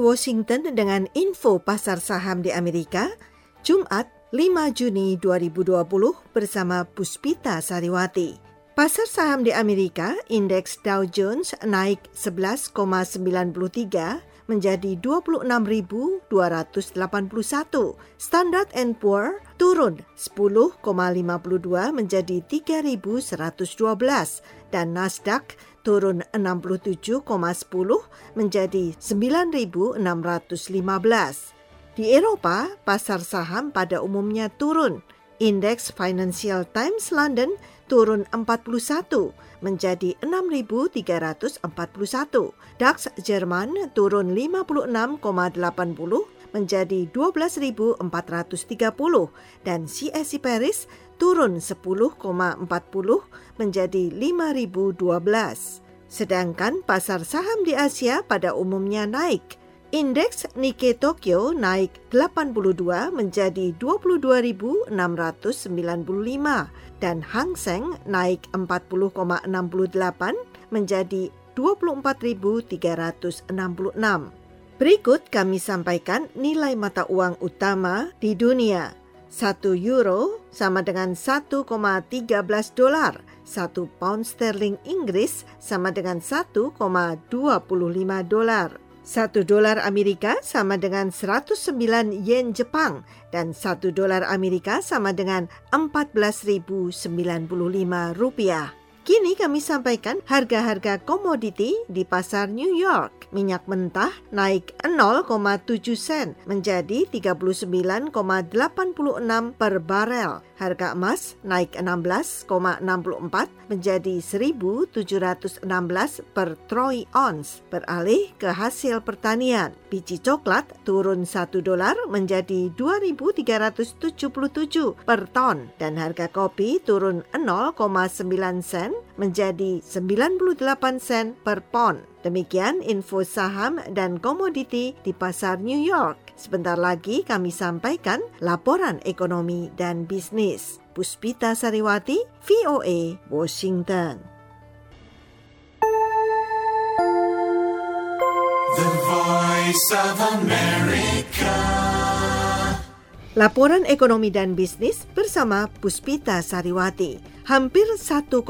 Washington dengan info pasar saham di Amerika, Jumat 5 Juni 2020 bersama Puspita Sariwati. Pasar saham di Amerika, indeks Dow Jones naik 11,93 menjadi 26.281. Standard Poor turun 10,52 menjadi 3.112 dan Nasdaq turun 67,10 menjadi 9.615. Di Eropa, pasar saham pada umumnya turun. Indeks Financial Times London turun 41 menjadi 6.341. DAX Jerman turun 56,80 menjadi 12.430 dan CSI Paris turun 10,40 menjadi 5.012. Sedangkan pasar saham di Asia pada umumnya naik Indeks Nikkei Tokyo naik 82 menjadi 22.695 dan Hang Seng naik 40,68 menjadi 24.366. Berikut kami sampaikan nilai mata uang utama di dunia. 1 euro sama dengan 1,13 dolar. 1 pound sterling Inggris sama dengan 1,25 dolar. Satu dolar Amerika sama dengan 109 yen Jepang dan satu dolar Amerika sama dengan 14.095 rupiah. Kini kami sampaikan harga-harga komoditi di pasar New York. Minyak mentah naik 0,7 sen menjadi 39,86 per barel. Harga emas naik 16,64 menjadi 1.716 per troy ounce. Beralih ke hasil pertanian, biji coklat turun 1 dolar menjadi 2.377 per ton dan harga kopi turun 0,9 sen menjadi 98 sen per pon. Demikian info saham dan komoditi di pasar New York. Sebentar lagi kami sampaikan laporan ekonomi dan bisnis. Puspita Sariwati, VOA, Washington. The Voice of America. Laporan ekonomi dan bisnis bersama Puspita Sariwati hampir 1,9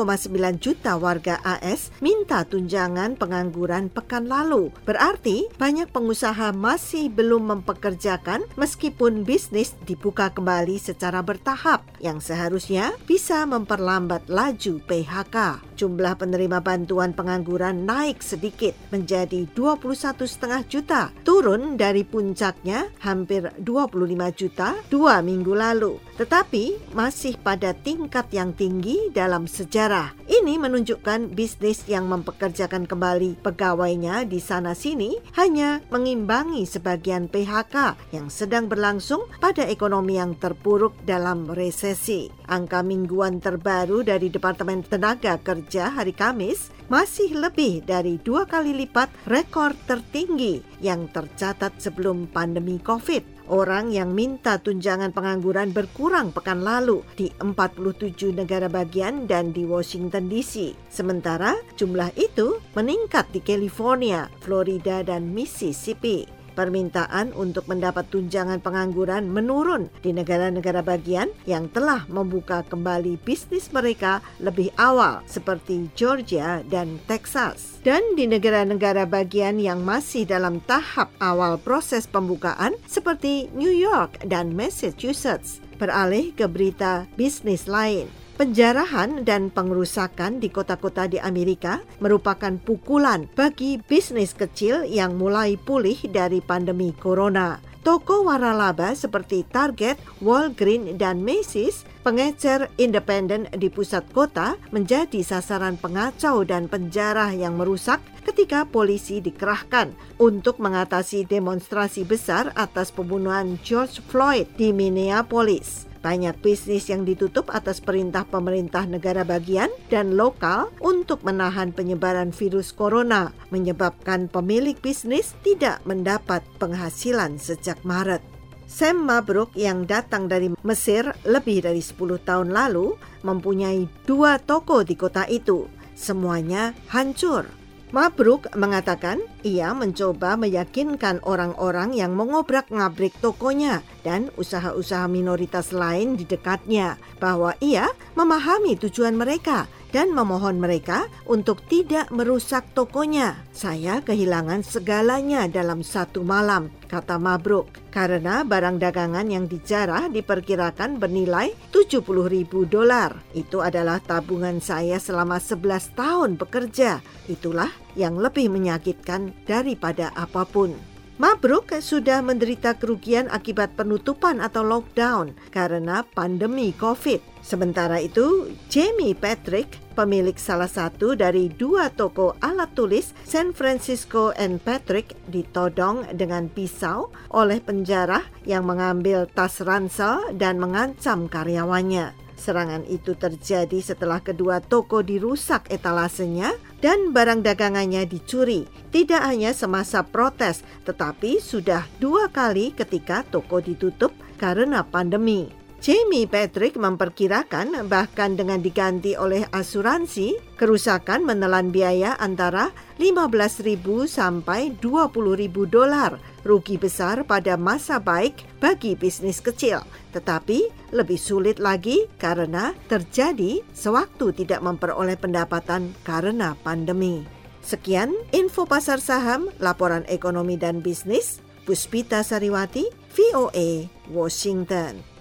juta warga AS minta tunjangan pengangguran pekan lalu. Berarti banyak pengusaha masih belum mempekerjakan meskipun bisnis dibuka kembali secara bertahap yang seharusnya bisa memperlambat laju PHK. Jumlah penerima bantuan pengangguran naik sedikit menjadi 21,5 juta, turun dari puncaknya hampir 25 juta dua minggu lalu. Tetapi masih pada tingkat yang tinggi dalam sejarah. Ini menunjukkan bisnis yang mempekerjakan kembali pegawainya di sana-sini hanya mengimbangi sebagian PHK yang sedang berlangsung pada ekonomi yang terpuruk dalam resesi. Angka mingguan terbaru dari Departemen Tenaga Kerja hari Kamis masih lebih dari dua kali lipat rekor tertinggi yang tercatat sebelum pandemi COVID. Orang yang minta tunjangan pengangguran berkurang pekan lalu di 47 negara bagian dan di Washington DC. Sementara jumlah itu meningkat di California, Florida, dan Mississippi permintaan untuk mendapat tunjangan pengangguran menurun di negara-negara bagian yang telah membuka kembali bisnis mereka lebih awal seperti Georgia dan Texas. Dan di negara-negara bagian yang masih dalam tahap awal proses pembukaan seperti New York dan Massachusetts. Beralih ke berita bisnis lain. Penjarahan dan pengerusakan di kota-kota di Amerika merupakan pukulan bagi bisnis kecil yang mulai pulih dari pandemi corona. Toko waralaba seperti Target, Walgreens, dan Macy's, pengecer independen di pusat kota menjadi sasaran pengacau dan penjara yang merusak ketika polisi dikerahkan untuk mengatasi demonstrasi besar atas pembunuhan George Floyd di Minneapolis. Banyak bisnis yang ditutup atas perintah pemerintah negara bagian dan lokal untuk menahan penyebaran virus corona, menyebabkan pemilik bisnis tidak mendapat penghasilan sejak Maret. Sam Mabruk yang datang dari Mesir lebih dari 10 tahun lalu mempunyai dua toko di kota itu. Semuanya hancur. Mabruk mengatakan ia mencoba meyakinkan orang-orang yang mengobrak-ngabrik tokonya dan usaha-usaha minoritas lain di dekatnya bahwa ia memahami tujuan mereka dan memohon mereka untuk tidak merusak tokonya. Saya kehilangan segalanya dalam satu malam, kata Mabruk, karena barang dagangan yang dijarah diperkirakan bernilai 70 ribu dolar. Itu adalah tabungan saya selama 11 tahun bekerja. Itulah yang lebih menyakitkan daripada apa pun. Mabruk sudah menderita kerugian akibat penutupan atau lockdown karena pandemi COVID. Sementara itu, Jamie Patrick, pemilik salah satu dari dua toko alat tulis San Francisco and Patrick ditodong dengan pisau oleh penjara yang mengambil tas ransel dan mengancam karyawannya. Serangan itu terjadi setelah kedua toko dirusak etalasenya dan barang dagangannya dicuri. Tidak hanya semasa protes, tetapi sudah dua kali ketika toko ditutup karena pandemi. Jamie Patrick memperkirakan bahkan dengan diganti oleh asuransi, kerusakan menelan biaya antara 15.000 sampai 20.000 dolar. Rugi besar pada masa baik bagi bisnis kecil, tetapi lebih sulit lagi karena terjadi sewaktu tidak memperoleh pendapatan karena pandemi. Sekian info pasar saham, laporan ekonomi dan bisnis. Puspita Sariwati, VOA, Washington.